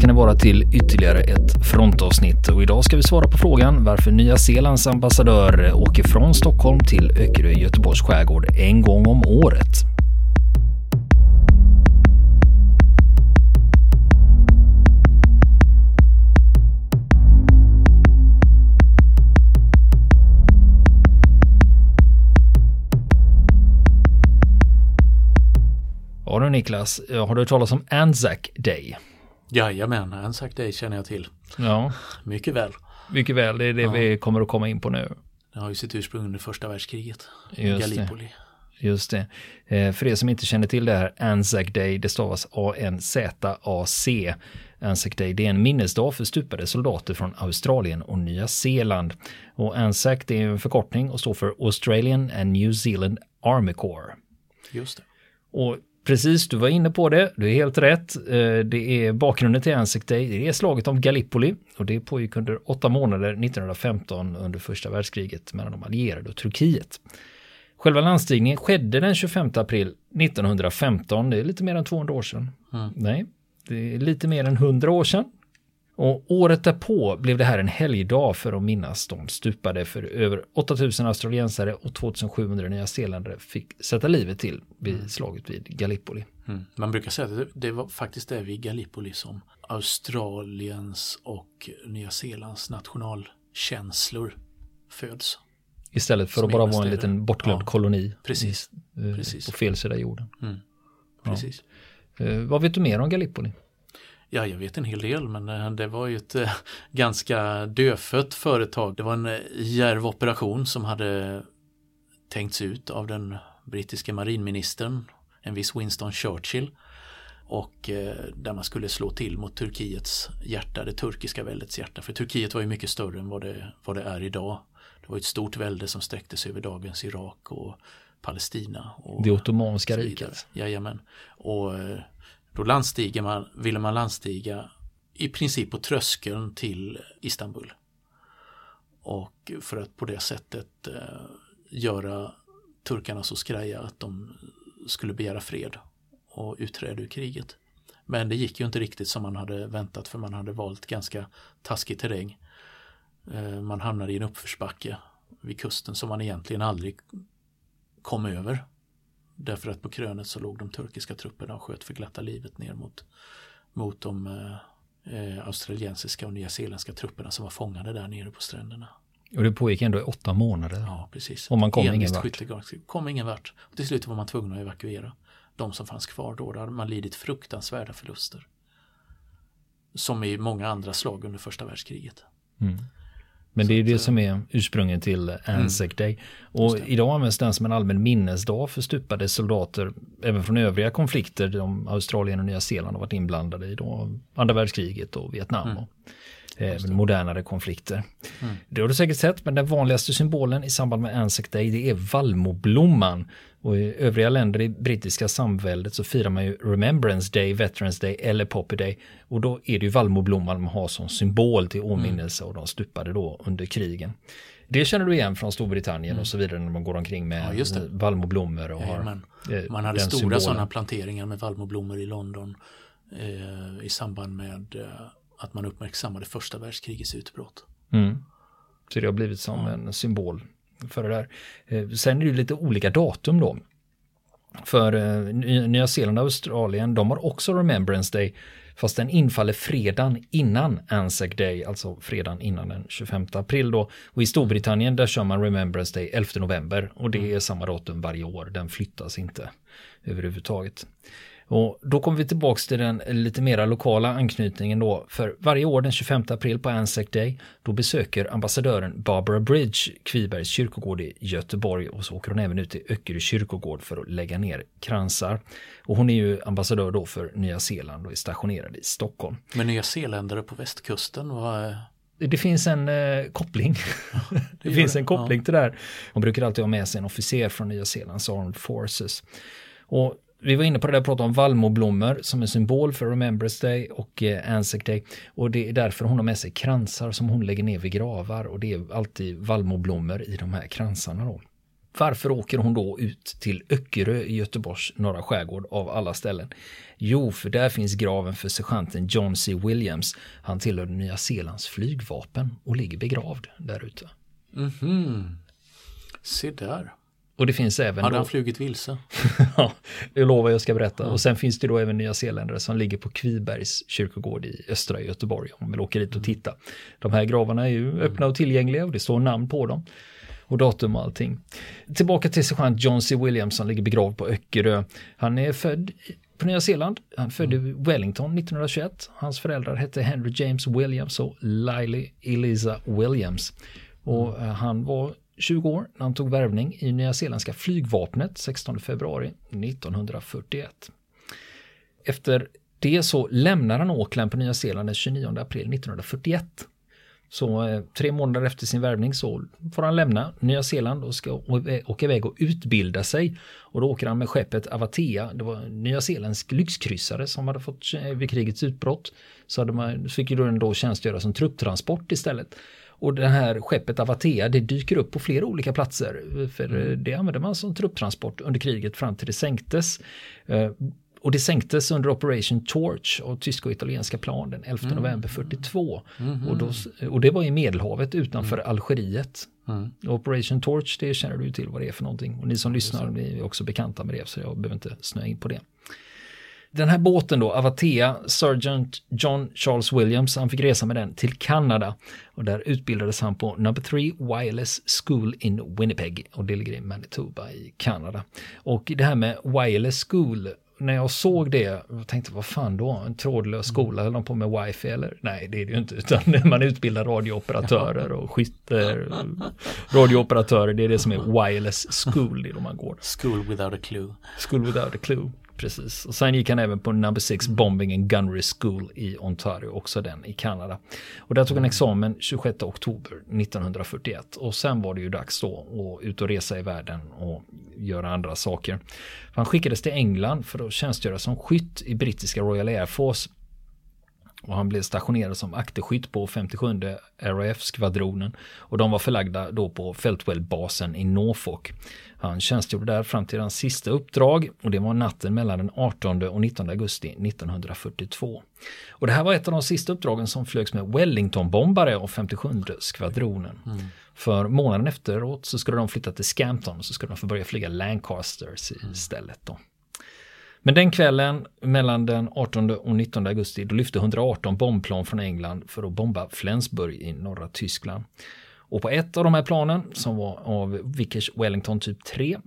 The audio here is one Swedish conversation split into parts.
ska ni vara till ytterligare ett frontavsnitt och idag ska vi svara på frågan varför Nya Zeelands ambassadör åker från Stockholm till Öckerö i Göteborgs skärgård en gång om året. Ja du Niklas, har du hört talas om Anzac Day? Jajamän, Anzac Day känner jag till. Ja. Mycket väl. Mycket väl, det är det ja. vi kommer att komma in på nu. Det har ju sitt ursprung under första världskriget. Just Gallipoli. Det. Just det. Eh, för er som inte känner till det här, Anzac Day, det stavas A-N-Z-A-C. Anzac Day, det är en minnesdag för stupade soldater från Australien och Nya Zeeland. Och Anzac, det är en förkortning och står för Australian and New Zealand Army Corps. Just det. Och Precis, du var inne på det. Du är helt rätt. Eh, det är bakgrunden till Anzac Day. Det är slaget om Gallipoli och det pågick under åtta månader 1915 under första världskriget mellan de allierade och Turkiet. Själva landstigningen skedde den 25 april 1915. Det är lite mer än 200 år sedan. Mm. Nej, det är lite mer än 100 år sedan. Och året därpå blev det här en helgdag för att minnas de stupade för över 8000 australiensare och 2700 nya zeeländare fick sätta livet till vid mm. slaget vid Gallipoli. Mm. Man brukar säga att det, var faktiskt det vid Gallipoli som Australiens och Nya Zeelands nationalkänslor föds. Istället för att bara vara en liten bortglömd ja, koloni. Precis. I, precis. På fel sida jorden. Mm. Precis. Ja. Eh, vad vet du mer om Gallipoli? Ja, jag vet en hel del men eh, det var ju ett äh, ganska dödfött företag. Det var en djärv operation som hade tänkts ut av den brittiska marinministern, en viss Winston Churchill. Och där man skulle slå till mot Turkiets hjärta, det turkiska väldets hjärta. För Turkiet var ju mycket större än vad det, vad det är idag. Det var ett stort välde som sträckte sig över dagens Irak och Palestina. Och det Ottomanska riket. Jajamän. Och då landstiger man, ville man landstiga i princip på tröskeln till Istanbul. Och för att på det sättet eh, göra turkarna så skraja att de skulle begära fred och utträde ur kriget. Men det gick ju inte riktigt som man hade väntat för man hade valt ganska taskig terräng. Eh, man hamnade i en uppförsbacke vid kusten som man egentligen aldrig kom över Därför att på krönet så låg de turkiska trupperna och sköt för glatta livet ner mot, mot de eh, eh australiensiska och nyzeeländska trupperna som var fångade där nere på stränderna. Och det pågick ändå i åtta månader. Ja, precis. Och man kom ingen vart. kom ingen vart. Och till slut var man tvungen att evakuera de som fanns kvar då. Där hade man lidit fruktansvärda förluster. Som i många andra slag under första världskriget. Mm. Men det är det som är ursprunget till Anzac mm. Day. Och idag används den som en allmän minnesdag för stupade soldater även från övriga konflikter de Australien och Nya Zeeland har varit inblandade i. Då, andra världskriget och Vietnam. Mm. Även modernare konflikter. Mm. Det har du säkert sett, men den vanligaste symbolen i samband med Anzac Day det är vallmoblomman. Och i övriga länder i brittiska samväldet så firar man ju Remembrance Day, Veterans Day eller Poppy Day. Och då är det ju vallmoblomman man har som symbol till åminnelse och de stupade då under krigen. Det känner du igen från Storbritannien mm. och så vidare när man går omkring med ja, vallmoblommor. Och har eh, man hade stora sådana planteringar med vallmoblommor i London eh, i samband med eh, att man uppmärksammade första världskrigets utbrott. Mm. Så det har blivit som ja. en symbol för det där. Eh, sen är det lite olika datum då. För eh, Nya Zeeland och Australien, de har också Remembrance Day, fast den infaller fredagen innan Anzac Day, alltså fredagen innan den 25 april då. Och i Storbritannien där kör man Remembrance Day 11 november och det mm. är samma datum varje år, den flyttas inte överhuvudtaget. Och då kommer vi tillbaks till den lite mera lokala anknytningen då. För varje år den 25 april på Anzac Day då besöker ambassadören Barbara Bridge Kvibergs kyrkogård i Göteborg och så åker hon även ut till Öckerö kyrkogård för att lägga ner kransar. Och hon är ju ambassadör då för Nya Zeeland och är stationerad i Stockholm. Men Nya Zeeländare på västkusten, vad det finns en eh, koppling. det, det finns en koppling ja. till det här. Hon brukar alltid ha med sig en officer från Nya Zeelands Armed Forces. Och vi var inne på det där och pratade om vallmoblommor som en symbol för Remembrance Day och eh, Anzac Day. Och det är därför hon har med sig kransar som hon lägger ner vid gravar och det är alltid vallmoblommor i de här kransarna då. varför åker hon då ut till Öckerö i Göteborgs norra skärgård av alla ställen? Jo, för där finns graven för sergeanten John C. Williams. Han tillhörde Nya Zeelands flygvapen och ligger begravd där ute. Mhm. Se där. Och det finns även... Hade då- han flugit vilse? Ja, jag lovar jag ska berätta. Och sen finns det då även nya zeeländare som ligger på Kvibergs kyrkogård i östra Göteborg om vill åka dit och titta. De här gravarna är ju öppna och tillgängliga och det står namn på dem. Och datum och allting. Tillbaka till sergeant John C. Williams som ligger begravd på Öckerö. Han är född på Nya Zeeland. Han födde i Wellington 1921. Hans föräldrar hette Henry James Williams och Lily Eliza Williams. Och eh, han var 20 år när han tog värvning i Nya Zeeländska flygvapnet 16 februari 1941. Efter det så lämnar han Auckland på Nya Zeeland den 29 april 1941. Så eh, tre månader efter sin värvning så får han lämna Nya Zeeland och ska eh, åka iväg och utbilda sig. Och då åker han med skeppet Avatea. Det var en Nya Zeeländsk lyxkryssare som hade fått eh, vid krigets utbrott. Så, hade man, så fick ju den då tjänstgöra som trupptransport istället. Och det här skeppet Avatea det dyker upp på flera olika platser. För eh, det använde man som trupptransport under kriget fram till det sänktes. Eh, Och det sänktes under Operation Torch av tyska och italienska plan den 11 november 42. Och, då, och det var i Medelhavet utanför Algeriet. Operation Torch, det känner du till vad det är för någonting. Och ni som lyssnar är också bekanta med det, så jag behöver inte snöa in på det. Den här båten då, Avatea, Sergeant John Charles Williams, han fick resa med den till Kanada. Och där utbildades han på Number 3 Wireless School in Winnipeg. Och det ligger i Manitoba i Kanada. Och det här med Wireless School, när jag såg det, jag tänkte vad fan då, en trådlös skola, höll de på med wifi eller? Nej, det är det ju inte, utan man utbildar radiooperatörer och skytter, radiooperatörer, det är det som är wireless school, det är då man går. School without a clue. School without a clue. Precis. Och sen gick han även på Number 6 Bombing and Gunnery School i Ontario, också den i Kanada. Och där tog han examen 26 oktober 1941. Och sen var det ju dags då att ut och resa i världen och göra andra saker. Han skickades till England för att tjänstgöra som skytt i brittiska Royal Air Force. Och han blev stationerad som akterskytt på 57 RAF-skvadronen. Och de var förlagda då på Feltwell-basen i Norfolk. Han tjänstgjorde där fram till hans sista uppdrag och det var natten mellan den 18 och 19 augusti 1942. Och det här var ett av de sista uppdragen som flögs med Wellington-bombare av 57 skvadronen. För månaden efteråt så skulle de flytta till Scampton och så skulle de få börja flyga Lancasters istället då. Men den kvällen mellan den 18 och 19 augusti då lyfte 118 bombplan från England för att bomba Flensburg i norra Tyskland. Och på ett av de här planen som var av Vickers Wellington typ 3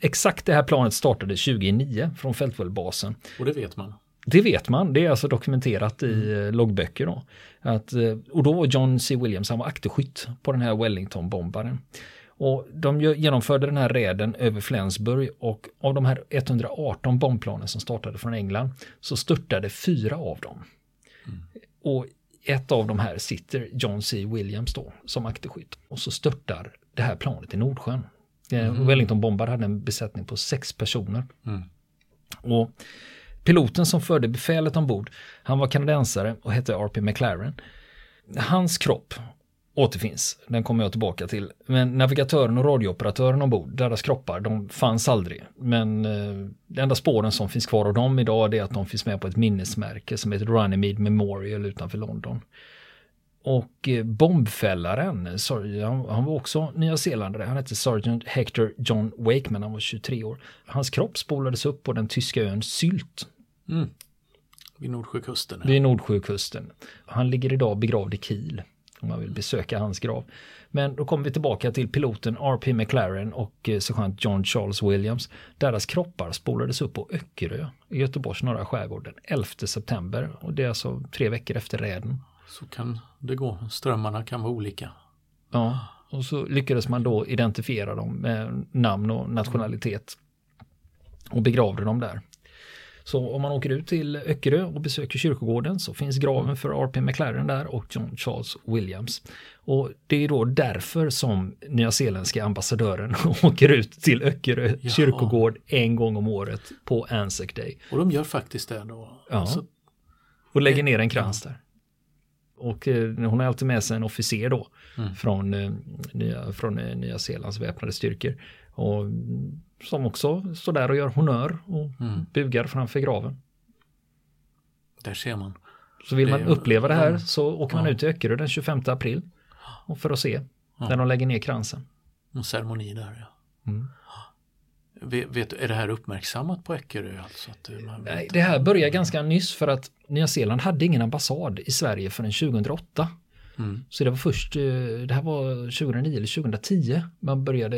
Exakt det här planet startade 2009 från Fältwellbasen. Och det vet man. Det vet man, det är alltså dokumenterat i eh, loggböcker. Då. Att, eh, och då var John C. Williams, han var akterskytt på den här Wellington-bombaren. Och de genomförde den här räden över Flensburg och av de här 118 bombplanen som startade från England så störtade fyra av dem. Och ett av de här sitter John C. Williams då som akterskytt. Och så störtar det här planet i Nordsjön. Mm. Wellington-bombar hade en besättning på sex personer. Och piloten som förde befälet ombord, han var kanadensare och hette R.P. McLaren. Hans kropp återfinns, den kommer jag tillbaka till. Men navigatören och radiooperatören ombord, deras kroppar, de fanns aldrig. Men eh, de enda spåren som finns kvar av dem idag är att de finns med på ett minnesmärke som heter Runnymede Memorial utanför London. Och eh, bombfällaren, sorry, han, han var också nyzeeländare, han hette Sergeant Hector John Wakeman, han var 23 år. Hans kropp spolades upp på den tyska ön Sylt Vid Nordsjökusten. vid Nordsjökusten. Han ligger idag begravd i Kiel om man vill besöka hans grav. Men då kommer vi tillbaka till piloten R.P. McLaren och eh, sergeant John Charles Williams. Deras kroppar spolades upp på Öckerö i Göteborgs norra skärgård den 11 september. Och det är alltså tre veckor efter räden. Så kan det gå. Strömmarna kan vara olika. Ja, och så lyckades man då identifiera dem med namn och nationalitet. Och begravde dem där. Så om man åker ut till Öckerö och besöker kyrkogården så finns graven för R.P. McLaren där och John Charles Williams. Och det är då därför som nyzeeländska ambassadören åker ut till Öckerö Jaha. kyrkogård en gång om året på Anzac Day. Och de gör faktiskt det då. Ja. Så, Och lägger ner en krans där. Och eh, hon har alltid med sig en officer då från, eh, nya, från eh, Nya Zeelands väpnade styrkor. Och som också står där och gör honör och Mm. bugar framför graven. Där ser man. Så vill man uppleva det här ja. så åker man Ja. ut till Öckerö den 25 april. Och för att se när de lägger ner kransen. En ceremoni där ja. Mm. Vet, är det här uppmärksammat på Eckerö? Alltså Nej, det här börjar ganska nyss för att Nya Zeeland hade ingen ambassad i Sverige förrän 2008. Mm. Så det var först, eh, det här var 2009 eller 2010 man började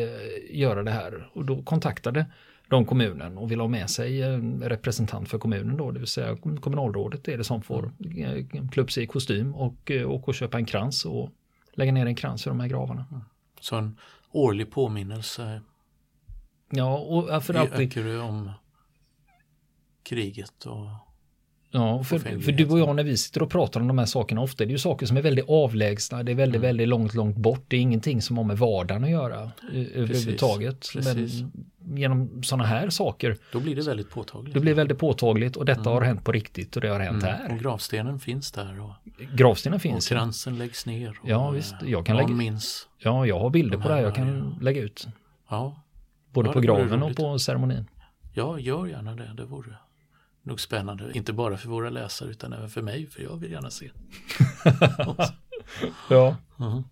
göra det här. Och då kontaktade de kommunen och ville ha med sig en representant för kommunen då, det vill säga kommunalrådet är det som får eh, klä upp sig i kostym och eh, åka och köpa en krans och lägga ner en krans i de här gravarna. Så en årlig påminnelse Ja, och för i alltid, Öckerö om kriget och Ja, för, för du och jag när vi sitter och pratar om de här sakerna ofta, det är ju saker som är väldigt avlägsna, det är väldigt, Mm. väldigt långt, långt bort. Det är ingenting som har med vardagen att göra eh, överhuvudtaget. Men genom sådana här saker, då blir det väldigt påtagligt. det blir väldigt påtagligt och detta har hänt på riktigt och det har hänt Mm. här. Och gravstenen finns där och, Gravstenen och finns. ju. kransen läggs ner. Och, Ja, visst. Jag kan lägga- minns. Ja, jag har bilder De på det här jag kan lägga ut. Ja, Både Ja, på graven och på ceremonin. ja, gör gärna det. Det vore nog spännande. Inte bara för våra läsare utan även för mig, för jag vill gärna se. Ja. Mhm.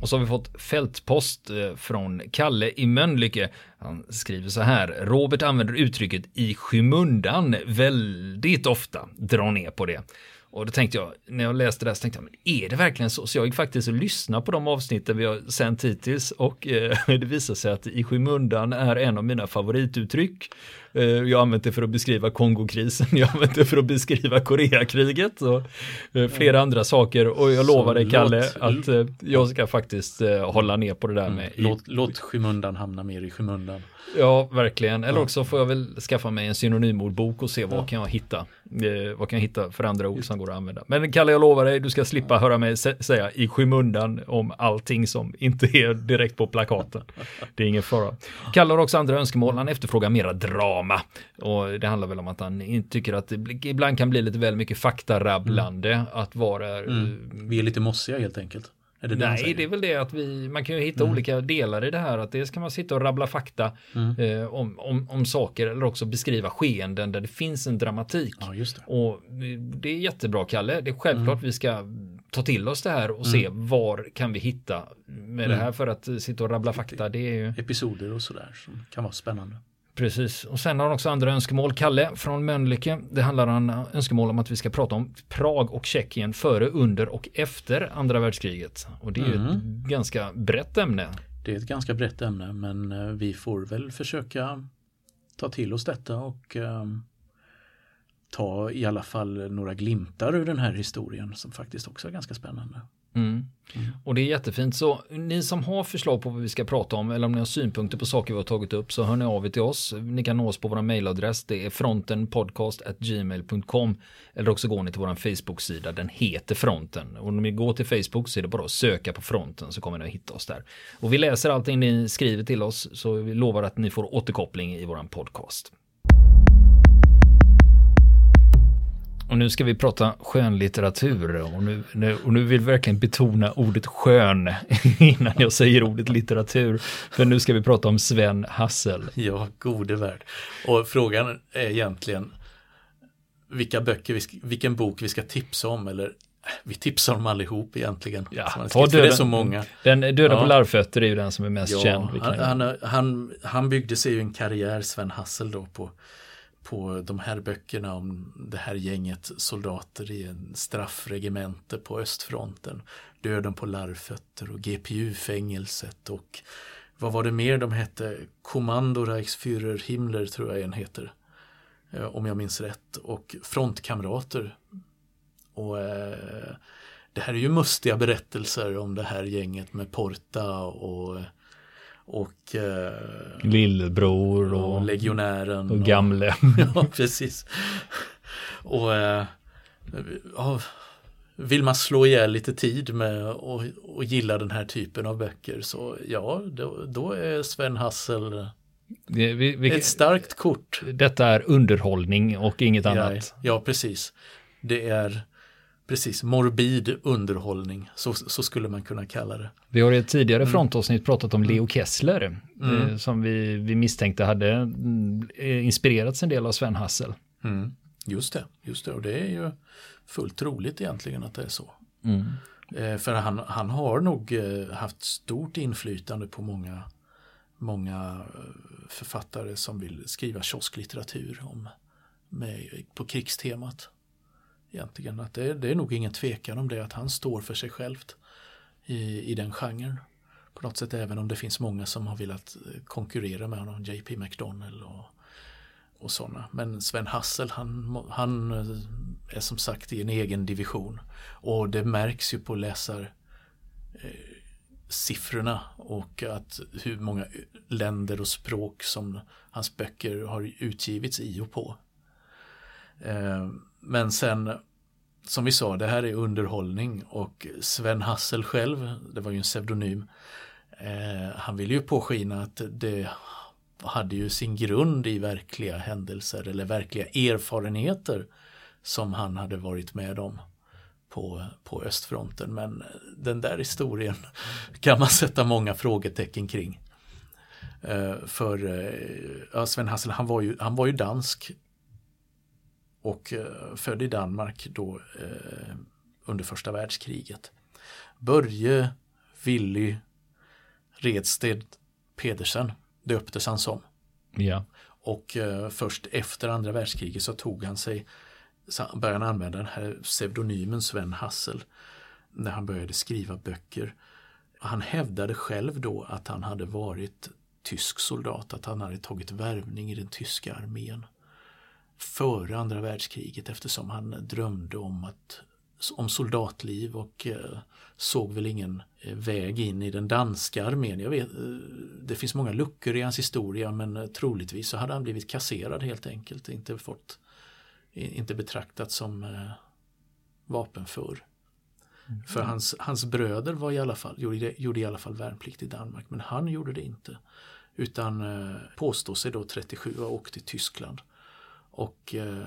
Och så har vi fått fältpost eh, från Kalle i Mölnlycke. Han skriver så här. Robert använder uttrycket i skymundan väldigt ofta. Dra ner på det. Och då tänkte jag, när jag läste det här så tänkte jag, men är det verkligen så? Så jag gick faktiskt och lyssnade på de avsnitten vi har sänt hittills och eh, det visade sig att i skymundan är en av mina favorituttryck. Eh, jag har använt det för att beskriva Kongokrisen, jag har använt det för att beskriva Koreakriget och eh, flera andra saker. Och jag lovar dig Kalle att eh, jag ska faktiskt hålla ner på det där med. i- Låt, låt skymundan hamna mer i skymundan. Ja, verkligen. Eller också får jag väl skaffa mig en synonymordbok och se vad kan jag hitta. Eh, vad kan jag hitta för andra ord som går att använda. Men Kalle, jag lovar dig, du ska slippa höra mig sä- säga i skymundan om allting som inte är direkt på plakaten. Det är ingen fara. Kalle har också andra önskemål. Han efterfrågar mera drama. Och det handlar väl om att han tycker att det ibland kan bli lite väl mycket faktarabblande. Att vara eh, Vi är lite mossiga helt enkelt. Är det Nej, det är väl det att vi, man kan ju hitta olika delar i det här. Att dels kan man sitta och rabbla fakta eh, om, om, om saker eller också beskriva skeenden där det finns en dramatik. Ja, det. Och eh, det är jättebra Kalle. Det är självklart vi ska ta till oss det här och se var kan vi hitta med det här för att eh, sitta och rabbla fakta. Det är ju Episoder och sådär som kan vara spännande. Precis, och sen har han också andra önskemål. Kalle från Mölnlycke, det handlar om önskemål om att vi ska prata om Prag och Tjeckien före, under och efter andra världskriget. Och det är ju ett ganska brett ämne. Det är ett ganska brett ämne men eh, vi får väl försöka ta till oss detta och eh, ta i alla fall några glimtar ur den här historien som faktiskt också är ganska spännande. Mm. mm. Och det är jättefint. Så ni som har förslag på vad vi ska prata om eller om ni har synpunkter på saker vi har tagit upp så hör ni av er till oss. Ni kan nå oss på vår mailadress. Det är frontenpodcast.gmail.com eller också går ni till vår Facebook-sida. Den heter Fronten. Och om ni går till Facebook så är det bara att söka på Fronten så kommer ni att hitta oss där. Och vi läser allting ni skriver till oss så vi lovar att ni får återkoppling i vår podcast. Och nu ska vi prata skönlitteratur och nu, nu, och nu vill vi verkligen betona ordet skön innan jag säger ordet litteratur. För nu ska vi prata om Sven Hassel. Ja, gode värld. Och frågan är egentligen vilka böcker, vi vilken bok vi ska tipsa om eller vi tipsar om allihop egentligen. Ja, han ta för det är döden- så många. Den Döda Ja. på larvfötter är ju den som är mest känd. Ja, kan- han, han, han byggde sig ju en karriär, Sven Hassel då, på, på de här böckerna om det här gänget soldater i en straffregemente på östfronten. Döden på larvfötter och GPU-fängelset och vad var det mer de hette? Kommando Reichsführer Himmler tror jag en heter. Eh, om jag minns rätt. Och Frontkamrater. Och eh, det här är ju mustiga berättelser om det här gänget med Porta och eh, och, eh, Lillebror och och, legionären. och Gamle. ja, precis. Och eh, ja, vill man slå ihjäl lite tid med och, och gilla den här typen av böcker så ja, då, då är Sven Hassel Vi, vi, vi, ett starkt kort. detta är underhållning och inget Ja, annat. ja, precis. Det är Precis, morbid underhållning, så, så skulle man kunna kalla det. Vi har i ett tidigare mm. frontavsnitt pratat om Leo Kessler, mm. eh, som vi, vi misstänkte hade mm, inspirerats en del av Sven Hassel. Mm. Just det, just det, och det är ju fullt troligt egentligen att det är så. Mm. Eh, för han, han har nog eh, haft stort inflytande på många, många eh, författare som vill skriva kiosklitteratur om, med, på krigstemat egentligen. Att det, det är nog ingen tvekan om det, att han står för sig självt i, i den genren. På något sätt även om det finns många som har velat eh, konkurrera med honom, JP McDonnell och, och sådana. Men Sven Hassel han, han eh, är som sagt i en egen division. Och det märks ju på läsar eh, siffrorna och att hur många länder och språk som hans böcker har utgivits i och på. Eh, men sen, som vi sa, det här är underhållning och Sven Hassel själv, det var ju en pseudonym, eh, han ville ju påskina att det hade ju sin grund i verkliga händelser eller verkliga erfarenheter som han hade varit med om på, på östfronten. Men den där historien kan man sätta många frågetecken kring. Eh, för eh, ja, Sven Hassel, han var ju, han var ju dansk och eh, född i Danmark då eh, under första världskriget. Börje Willy Redsted Pedersen döptes han som. Ja. Och eh, först efter andra världskriget så tog han sig, började han använda den här pseudonymen Sven Hassel när han började skriva böcker. Han hävdade själv då att han hade varit tysk soldat, att han hade tagit värvning i den tyska armén före andra världskriget eftersom han drömde om, att, om soldatliv och eh, såg väl ingen eh, väg in i den danska armén. Jag vet, eh, det finns många luckor i hans historia men troligtvis så hade han blivit kasserad helt enkelt, inte fått inte betraktat som eh, vapenför. Mm. För hans, hans bröder var i alla fall, gjorde, gjorde i alla fall värnplikt i Danmark men han gjorde det inte. Utan eh, påstår sig då 37 ha åkt till Tyskland och eh,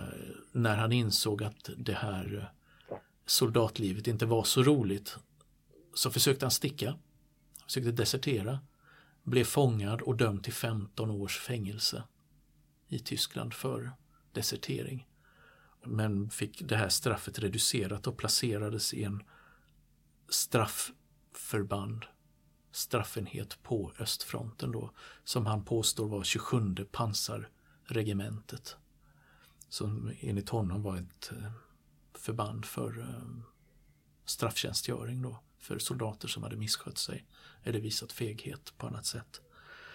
när han insåg att det här eh, soldatlivet inte var så roligt så försökte han sticka, försökte desertera, blev fångad och dömd till 15 års fängelse i Tyskland för desertering. Men fick det här straffet reducerat och placerades i en straffförband, straffenhet på östfronten då, som han påstår var 27 pansarregementet som enligt honom var ett eh, förband för eh, strafftjänstgöring då, för soldater som hade misskött sig eller visat feghet på annat sätt.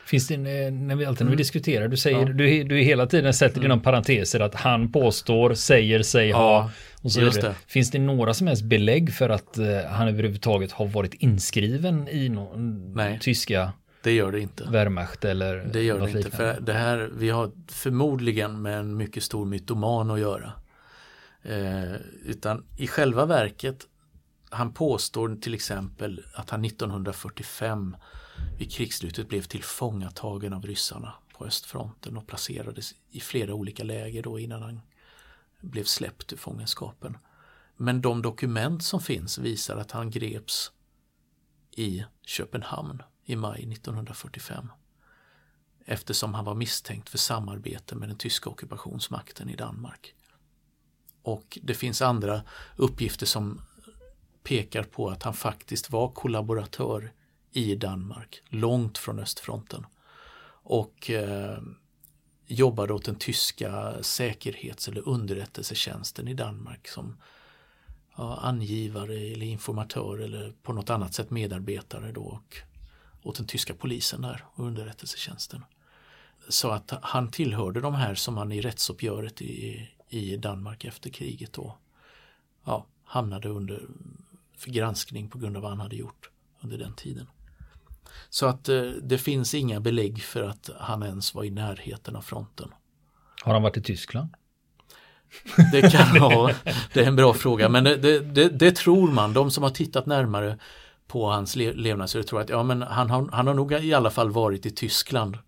Finns det, eh, när vi alltid när vi mm. diskuterar, du säger, ja. du, du hela tiden sätter mm. inom parenteser att han påstår, säger sig ja, ha och så vidare. Finns det några som helst belägg för att han överhuvudtaget har varit inskriven i någon Nej. tyska det gör det inte. Wehrmacht eller Det gör det inte. För det här, vi har förmodligen med en mycket stor mytoman att göra. Eh, utan i själva verket, han påstår till exempel att han 1945 vid krigsslutet blev tillfångatagen av ryssarna på östfronten och placerades i flera olika läger då innan han blev släppt ur fångenskapen. Men de dokument som finns visar att han greps i Köpenhamn i maj 1945 eftersom han var misstänkt för samarbete med den tyska ockupationsmakten i Danmark. Och det finns andra uppgifter som pekar på att han faktiskt var kollaboratör i Danmark, långt från östfronten. Och eh, jobbade åt den tyska säkerhets eller underrättelsetjänsten i Danmark som ja, angivare eller informatör eller på något annat sätt medarbetare då. Och åt den tyska polisen där och underrättelsetjänsten. Så att han tillhörde de här som man i rättsuppgöret i, i Danmark efter kriget då ja, hamnade under för granskning på grund av vad han hade gjort under den tiden. Så att eh, det finns inga belägg för att han ens var i närheten av fronten. Har han varit i Tyskland? Det kan vara, det är en bra fråga men det, det, det, tror man, de som har tittat närmare på hans le levnadsöde tror att ja, men han, har, han har nog i alla fall varit i Tyskland.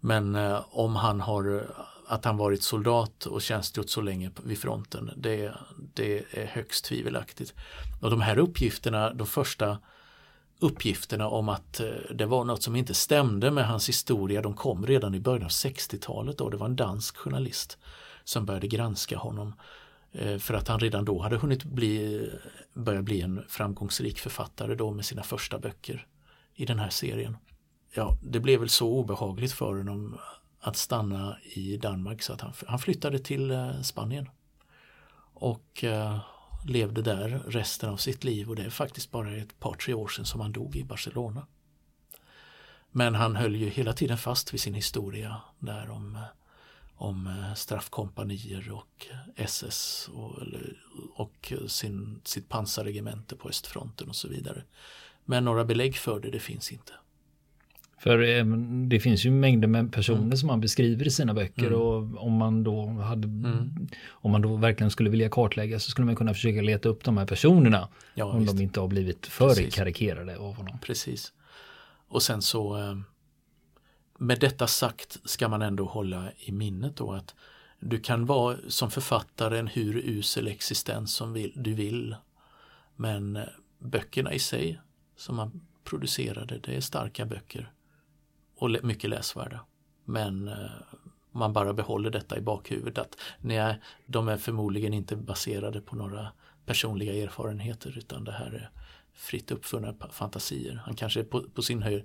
Men eh, om han har eh, att han varit soldat och tjänstgjort så länge vid fronten, det, det är högst tvivelaktigt. Och de här uppgifterna, de första uppgifterna om att eh, det var något som inte stämde med hans historia, de kom redan i början av 60-talet och det var en dansk journalist som började granska honom Eh, för att han redan då hade hunnit bli, börja bli en framgångsrik författare då med sina första böcker i den här serien. Ja, det blev väl så obehagligt för honom att stanna i Danmark så att han, han flyttade till eh, Spanien. Och eh, levde där resten av sitt liv och det är faktiskt bara ett par tre år sedan som han dog i Barcelona. Men han höll ju hela tiden fast vid sin historia där om, eh, om eh, straffkompanier och SS och, och sin, sitt pansarregemente på östfronten och så vidare. Men några belägg för det, det finns inte. För eh, det finns ju mängder med personer mm. som man beskriver i sina böcker mm. och om man då hade mm. om man då verkligen skulle vilja kartlägga så skulle man kunna försöka leta upp de här personerna ja, om visst. de inte har blivit för Precis. karikerade av honom. Precis. Och sen så eh, med detta sagt ska man ändå hålla i minnet då att du kan vara som författare en hur usel existens som du vill. Men eh, böckerna i sig som man producerade, det är starka böcker och mycket läsvärda. Men eh, man bara behåller detta i bakhuvudet att nej, de är förmodligen inte baserade på några personliga erfarenheter utan det här är fritt uppfunna fantasier. Han kanske på, på sin höjd,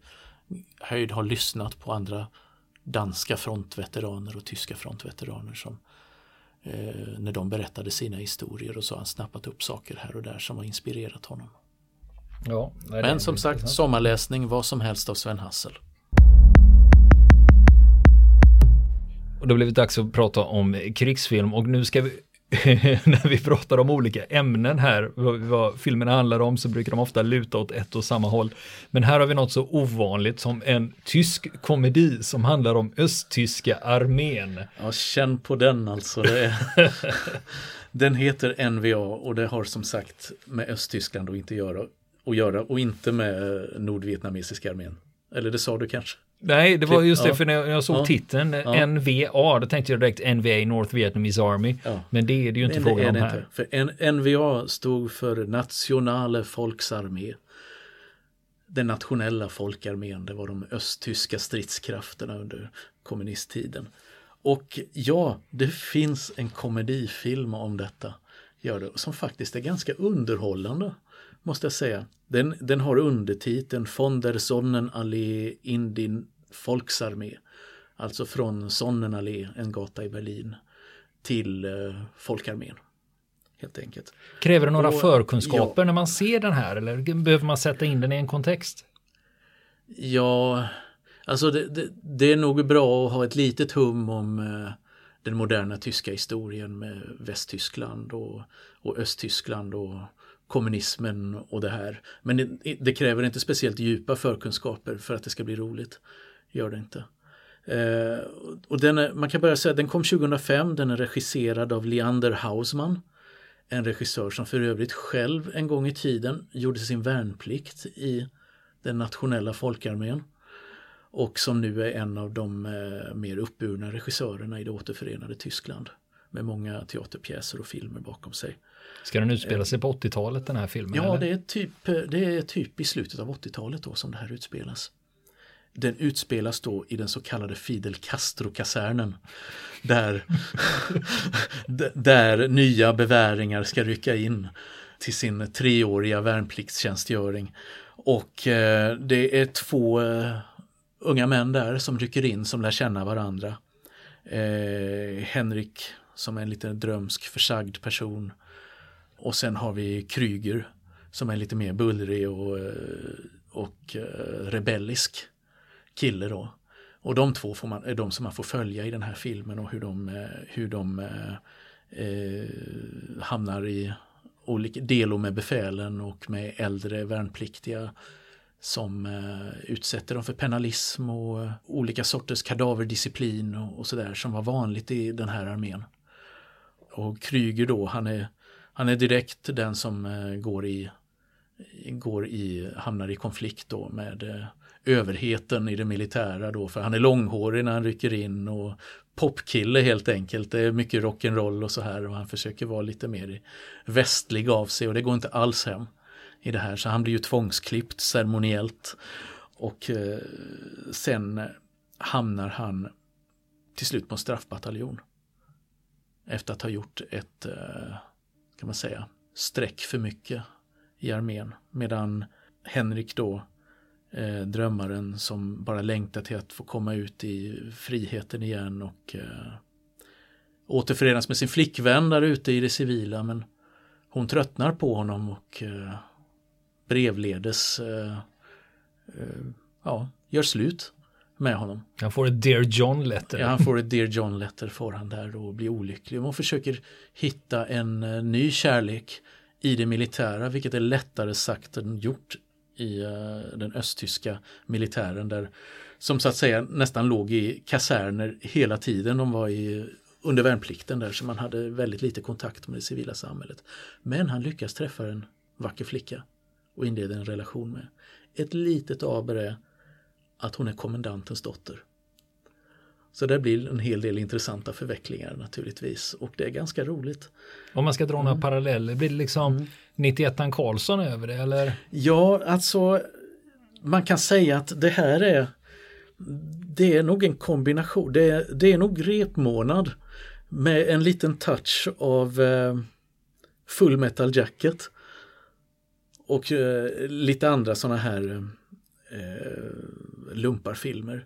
höjd har lyssnat på andra danska frontveteraner och tyska frontveteraner som eh, när de berättade sina historier och så har han snappat upp saker här och där som har inspirerat honom. Ja, Men som sagt, sommarläsning, vad som helst av Sven Hassel. Och då blev det dags att prata om krigsfilm och nu ska vi när vi pratar om olika ämnen här, vad, vad filmerna handlar om, så brukar de ofta luta åt ett och samma håll. Men här har vi något så ovanligt som en tysk komedi som handlar om östtyska armén. Ja, känn på den alltså. den heter NVA och det har som sagt med Östtyskland att inte göra, att göra och inte med nordvietnamesiska armén. Eller det sa du kanske? Nej, det var just det, ja. för när jag såg ja. titeln, ja. NVA, då tänkte jag direkt NVA, North Vietnamese Army. Ja. Men det är det ju inte frågan om här. Inte. För NVA stod för Nationale Volksarmé. Den nationella folkarmén, det var de östtyska stridskrafterna under kommunisttiden. Och ja, det finns en komedifilm om detta, gör det, som faktiskt är ganska underhållande måste jag säga. Den, den har undertiteln Von der Sonnenallee in din Volksarmé. Alltså från Sonnenallee, en gata i Berlin, till eh, Folkarmén. Helt enkelt. Kräver det några och, förkunskaper ja, när man ser den här eller behöver man sätta in den i en kontext? Ja, alltså det, det, det är nog bra att ha ett litet hum om eh, den moderna tyska historien med Västtyskland och, och Östtyskland och kommunismen och det här. Men det, det, kräver inte speciellt djupa förkunskaper för att det ska bli roligt. Gör det inte. Eh, och den är, man kan börja säga att den kom 2005, den är regisserad av Leander Hausman. En regissör som för övrigt själv en gång i tiden gjorde sin värnplikt i den nationella folkarmén. Och som nu är en av de eh, mer uppburna regissörerna i det återförenade Tyskland. Med många teaterpjäser och filmer bakom sig. Ska den utspela sig på 80-talet den här filmen? Ja, det är, typ, det är typ i slutet av 80-talet då som det här utspelas. Den utspelas då i den så kallade Fidel Castro-kasernen. Där, där nya beväringar ska rycka in till sin treåriga värnpliktstjänstgöring. Och eh, det är två eh, unga män där som rycker in som lär känna varandra. Eh, Henrik som är en lite drömsk försagd person och sen har vi Kryger som är lite mer bullrig och, eh, och eh, rebellisk kille då. Och de två får man, är de som man får följa i den här filmen och hur de, eh, hur de eh, eh, hamnar i olika delar med befälen och med äldre värnpliktiga som eh, utsätter dem för penalism och olika sorters kadaverdisciplin och, och sådär som var vanligt i den här armén. Och Kryger då, han är han är direkt den som eh, går i går i, hamnar i konflikt då med eh, överheten i det militära då för han är långhårig när han rycker in och popkille helt enkelt. Det är mycket rock'n'roll och så här och han försöker vara lite mer västlig av sig och det går inte alls hem i det här så han blir ju tvångsklippt ceremoniellt och eh, sen eh, hamnar han till slut på en straffbataljon. Efter att ha gjort ett, eh, kan man säga, streck för mycket i armén. Medan Henrik då, eh, drömmaren som bara längtar till att få komma ut i friheten igen och eh, återförenas med sin flickvän där ute i det civila. Men hon tröttnar på honom och eh, brevledes eh, eh, ja, gör slut med honom. Han får ett Dear John letter. Ja, han får ett Dear John letter får han där och blir olycklig. Man försöker hitta en uh, ny kärlek i det militära, vilket är lättare sagt än gjort i eh, den östtyska militären där som så att säga nästan låg i kaserner hela tiden. De var i, under värnplikten där så man hade väldigt lite kontakt med det civila samhället. Men han lyckas träffa en vacker flicka och inleda en relation med. Ett litet aber är att hon är kommendantens dotter. Så det blir en hel del intressanta förvecklingar naturligtvis och det är ganska roligt. Om man ska dra några mm. paralleller, blir det liksom mm. 91 Karlsson över det eller? Ja, alltså man kan säga att det här är det är nog en kombination, det är, det är nog repmånad med en liten touch av eh, Full Metal Jacket och eh, lite andra sådana här eh, lumparfilmer.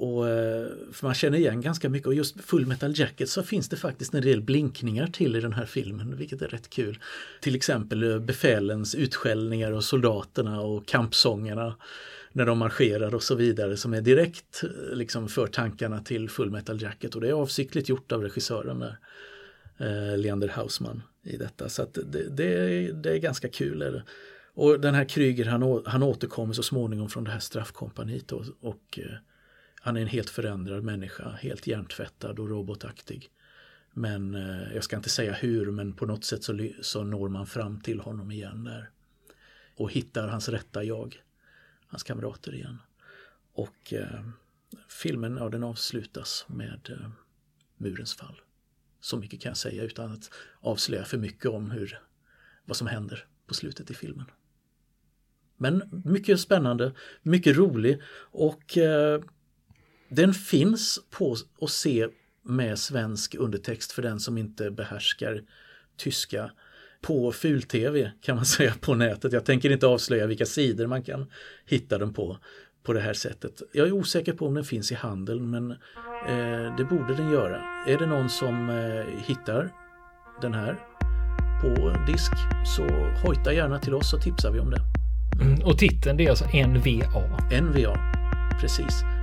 Och, eh, för man känner igen ganska mycket och just Full Metal Jacket så finns det faktiskt en del blinkningar till i den här filmen vilket är rätt kul. Till exempel eh, befälens utskällningar och soldaterna och kampsångerna när de marscherar och så vidare som är direkt eh, liksom för tankarna till Full Metal Jacket och det är avsiktligt gjort av regissören där, eh, Leander Hausman i detta så att det, det, det är ganska kul. Och den här Kryger han, han återkommer så småningom från det här straffkompaniet och, och eh, han är en helt förändrad människa, helt hjärntvättad och robotaktig. Men eh, jag ska inte säga hur, men på något sätt så, så når man fram till honom igen där. Och hittar hans rätta jag, hans kamrater igen. Och eh, filmen, ja den avslutas med eh, murens fall. Så mycket kan jag säga utan att avslöja för mycket om hur, vad som händer på slutet i filmen. Men mycket spännande, mycket rolig och eh, den finns på att se med svensk undertext för den som inte behärskar tyska på ful-tv kan man säga på nätet. Jag tänker inte avslöja vilka sidor man kan hitta den på på det här sättet. Jag är osäker på om den finns i handeln men eh, det borde den göra. Är det någon som eh, hittar den här på disk så hojta gärna till oss så tipsar vi om det. Mm, och titeln det är alltså NVA? NVA, precis.